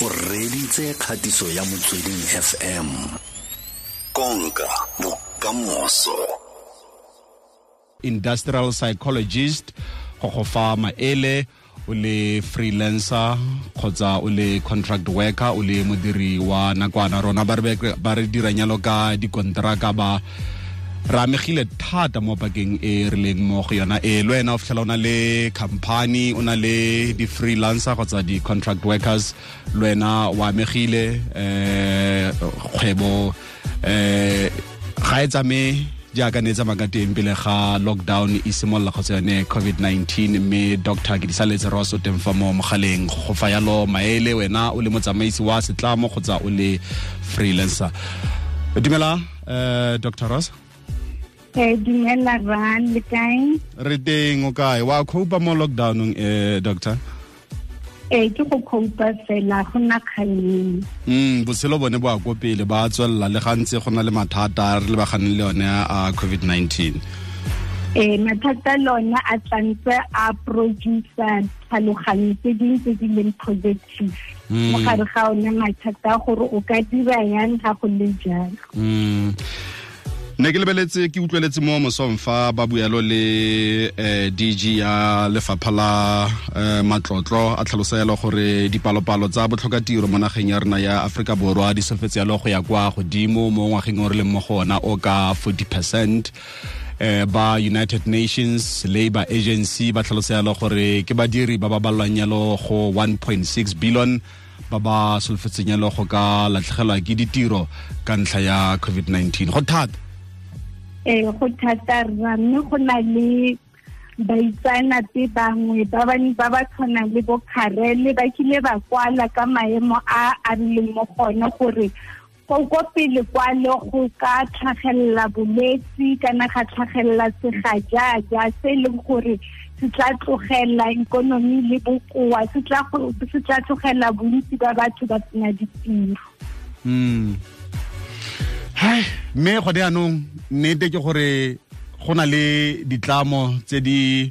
o reditse kgatiso ya motsweding fm konka bokamoso. Industrial psychologist go go fa maele o le freelancer kgotsa o le contract worker o le modiri wa nakwana. Rona ba re dirang yalo ka dikonteraka ba re amegile thata mo pakeng e re leng mo go yona. E le wena o fitlhela o na le company o na le di-freelancer kgotsa di-contract workers. Le wena o amegile um kgwebo um ga e tsame jaaka ne e tsamaya ka teng pele ga lockdown e simolola kgotsa yone covid-19 mme dr ke disaletse ros o teng fa mo mogaleng. Go fa yalo maele wena o le motsamaisi wa setlamo kgotsa o le freelancer. Dumela um dr ross Eh dumela ran le kae? re teng o kae wa copa mo lockdownong eh doctor Eh ke go copa fela go na kganeng. mm botshelo bone bo a ko pele ba tswelela le gantse go na le mathata re le baganeng le yone a covid-19 Eh mathata lona a tsantse a producer tlhaloganyo tse dingwe tse di leng positive. Mm. Mo gare ga one mathata gore o ka dira yang ga go le jalo. Ne ke lebeletse ke utlweletse mo mosong fa ba buelo le eh, dg ya lefapha la eh, matlotlo a tlhalosa yalo gore dipalopalo tsa botlhokatiro mo nageng ya rona ya aforika borwa di sofetse yalo go ya kwa godimo mo ngwageng o re leng mo go ona o ka 40 percent. Eh ba united nations labour agency ba tlhalosa yalo gore ke badiri ba ba balwang yalo go 1.6 billion ba ba solofetseng yalo go ka latlhegelwa ke ditiro ka ntlha ya covid-19 go thata Eh go thata rra mme go na le baitsanape bangwe ba ba ba tshwanang le bo kgarele ba kile ba kwala ka maemo a a rileng mo gone gore ko pele kwale go ka tlhagelela boletsi kana ga tlhagelela segajaja se e leng gore se tla tlogela ikonomi le bokoa se tla tlogela bontsi ba batho ba tsena ditiro. Mm hai mme go di anong nnete ke gore go na le ditlamo tse di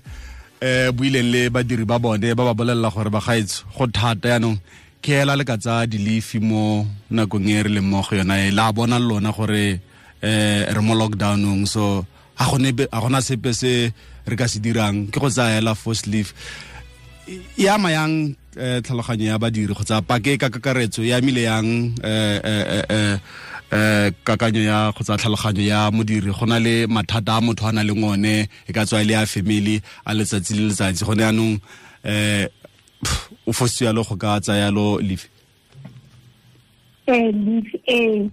eh buileng le badiri ba bone ba ba bolelela gore bagaetso go thata yaanong ke ela le ka tsa dilifi mo nakong e re leng mo go yona e la bona lona gore eh re mo lockdownong. So ga gone ga gona sepe se re ka se dirang. Ke go tsaya ela force leave. E ama yang eh, tlhaloganyo ya badiri kgotsa pake ka kakaretso? E amile yang eh, eh, eh, eh, eh, kakanyo ya kgotsa tlhaloganyo ya modiri go na le mathata a motho a na leng one e ka tswa e le ya family a letsatsi le letsatsi. Gone yaanong um o fositse yalo go ka tsaya yalo leave. Eh leave eh.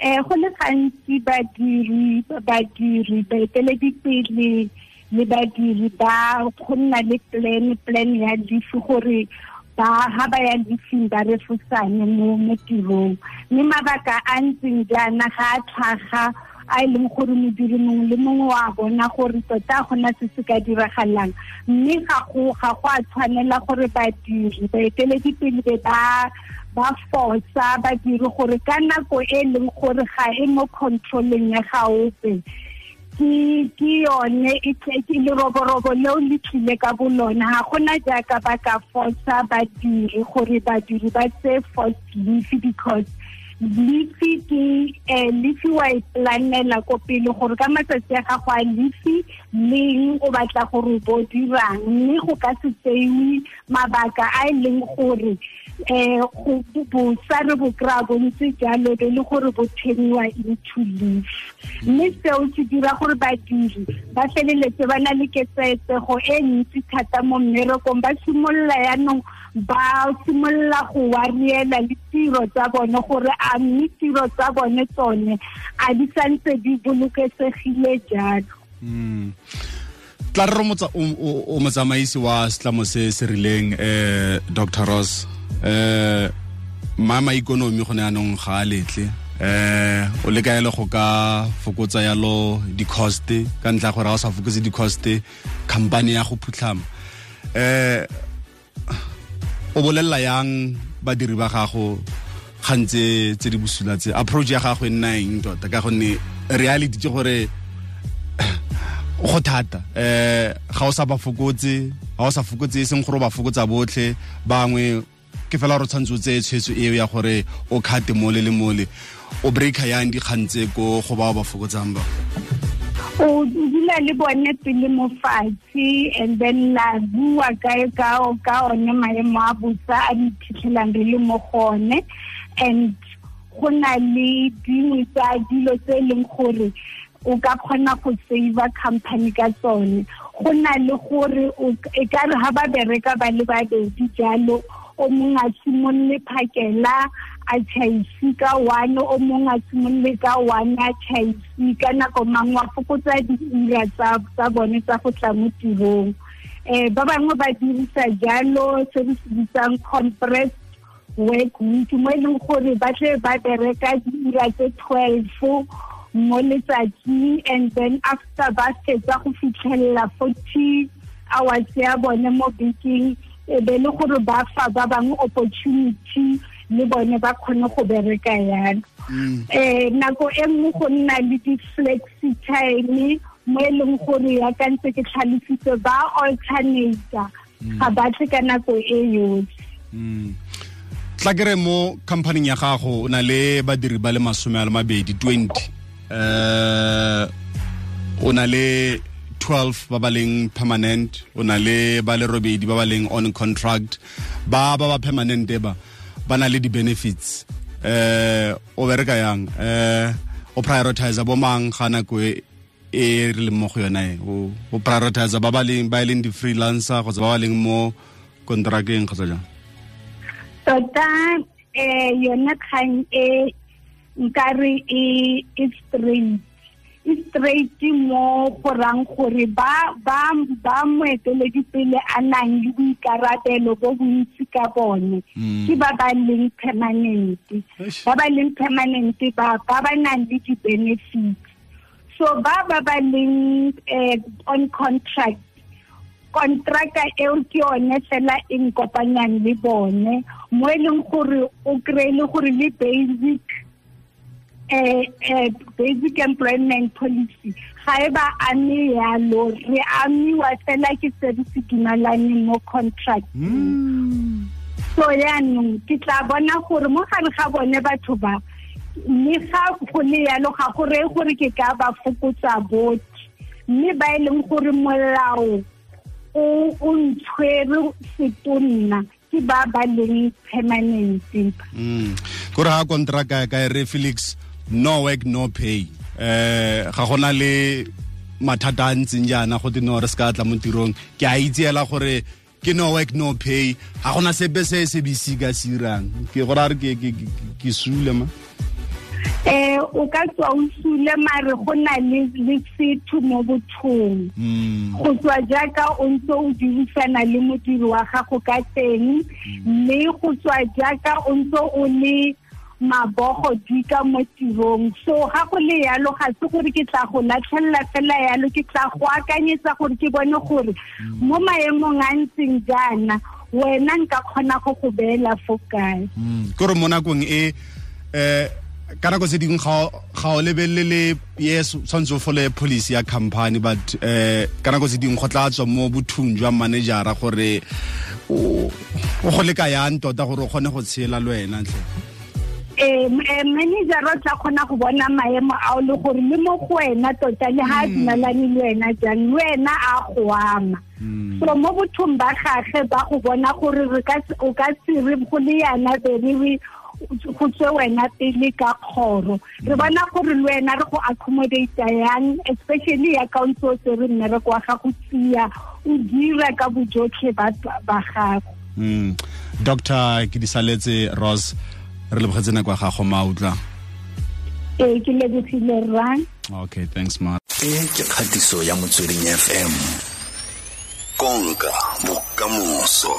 Eh go le gantsi badiri badiri baeteledipele le badiri ba go nna le plan plan ya leave gore ba ha ba ya leafing ba refosane mo mo tirong mme mabaka a ntseng jaana ga a tlhaga a e leng gore modiri mongwe le mongwe wa bona gore tota go na se se ka diragalang. Mme ga go ga go a tshwanela gore badiri baeteledipele be ba ba forsa badiri gore ka nako e e leng gore ga e mo controleng ya ga ope ke yone e leroborobo leo le tlile ka bolona ga gona jaaka ba ka forsa badiri gore badiri ba tse forced leave because leafi ke um leafi wa e planela ko pele gore ka matsatsi a gago a leafi leng o batla gore bo dirang. Mme go ka se tseiwe mabaka a e leng gore um bosa re bo kry-a bontse jalo be le gore bo theniwa into leave mme seo se dira gore badiri ba feleletse ba na le ketsetsego e ntsi thata mo mmerekong. Ba simolola yaanong ba simolola go wariela le tiro tsa bone gore a mme tiro tsa bone tsone a di santse di bolokesegile jalo. Mm. tla re romotsa o- motsamaisi wa setlamo se se rileng um dr ross. Um mama ikonomi go ne anong ga a letle. Eh o le kaele go ka fokotsa yalo di-cost ka ntlha gore ga o sa fokotse di-cost company ya go phutlhama. Eh o bolelela yang badiri ba gago gantse tse di bosula tse approach ya gago e nna eng tota? Ka gonne reality ke gore go thata. Eh ga o sa ba fokotse ga o sa fokotse e seng gore o ba fokotsa botlhe bangwe ke fela gore tshwanetse o tseye tshwetso eo ya gore o khate mole le mole. O breaker yang dikgang tse ko go bao ba fokotsang ba. O dula le bone pele mo fatshe and then la bua ka ka one maemo a bosa a di phitlhelang re le mo gone and go na le dingwe tsa dilo tse e leng gore o ka kgona go save company ka tsone. Go na le gore e ka re ga ba bereka ba le babedi jalo o mongwe a simolole phakela a tšhaisi ka one o mongwe a simolole ka one a tšhaisi ka nako mangwe wa fokotsa diura tsa bone tsa go tla mo tirong. Um ba bangwe ba dirisa jalo se re se bitsang compressed work week mo e leng gore ba tle ba bereka diura tse twelve mo letsatsi and then after ba fetsa go fitlhelela forty hours ya bone mo bekeng e be le gore ba fa ba bangwe opportunity le bone ba kgone go bereka yalo um mm. eh, nako e nngwe go nna le di-flexi time mo e leng gore ya ka ntse ke tlhalositse ba alternator ga mm. ba tle ka nako e yotlhe mm. Tla kere mo companying ya gago o na le badiri ba le masome a le mabedi twenty. Um o na le 12 ba ba leng permanent o na le ba le robedi ba ba leng on contract. Ba ba ba permanent ba ba na le di-benefits. Eh o bereka yang? Eh o prioritize bo mang ga nako e re leng mo go yona e? O prioritize ba ba leng ba e leng di-freelancer kgotsa ba ba leng mo contracteng kgotsa jang tota eh yona kgang e nkare e straight e straight mo go rang gore ba ba ba moeteledipele a nang le boikarabelo bo bontsi ka bone. Ke ba ba leng permanent. Ba ba leng permanent ba ba ba nang le di-benefits. So ba ba ba leng on contract contractor eo ke yone fela e nkopanyang le bone. Mo e leng gore o kry-e le gore le basic eh, eh, basic employment policy ga e ba ame yalo re amiwa fela ke se re se dumelaneng mo contract so yaanong ke tla bona gore mo gare ga bone batho ba mme ga go le yalo ga go reye gore ke ka ba fokotsa botlhe. Mme ba e leng gore molao o o ntshwere setonna ke ba ba leng permanent kore ga kontraka ka re felix no work no pay. Eh ga gona le mathata a ntseng jaana go no re se ka tla mo tirong. Ke a itseela gore ke no work no pay. Ga gona sepe se se bisi ka sirang. Ke go ra re ke sule ma eh o ka tswa o sule mare go na le le setho mo bothong. Go tswa jaaka o ntse o dirisana le modiri wa gago ka teng mme go tswa jaaka o ntse o le mabogo dika mo tirong. So ga go le yalo ga se gore ke tla go latlhelela fela yalo ke tla go akanyetsa gore ke bone gore mo maemong a ntseng jaana wena nka kgona go go beela fo kae. Kore mo nakong e eh ka nako tse dingwe ga o lebelele yes tshwanetse o fole policy ya company but eh ka nako tse dingwe go tla tswa mo bothung jwa managera gore o go le ka yang tota gore o kgone go tshela le wena ntle? Um manager o tla kgona go bona maemo ao le gore le mo go wena tota le ga a dumelane le wena jang le wena a go ama so mo bothong ba gage ba go bona gore o ka se re go le yana bere go tswe wena pele ka kgoro. Re bona gore le wena re go accommodate yang especially ya kaontse o se re nne re kwa ga go tsia o dira ka bojotlhe ba gago. Mm dr ke di saletse rose re lebogetse nako ya gago mautla ee ke lebogile rang okay thanks ma. E ke kgatiso ya motsweding fm konka bokamoso